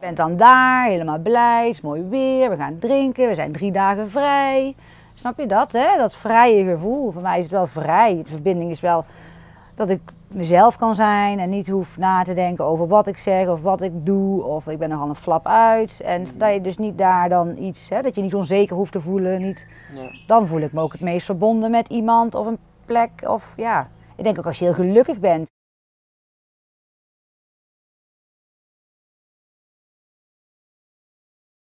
Je bent dan daar, helemaal blij, is mooi weer, we gaan drinken, we zijn drie dagen vrij. Snap je dat, hè? Dat vrije gevoel. Voor mij is het wel vrij. De verbinding is wel dat ik mezelf kan zijn en niet hoef na te denken over wat ik zeg of wat ik doe. Of ik ben nogal een flap uit. En mm. dat je dus niet daar dan iets, hè, dat je niet onzeker hoeft te voelen. Niet, dan voel ik me ook het meest verbonden met iemand of een plek. Of ja, ik denk ook als je heel gelukkig bent.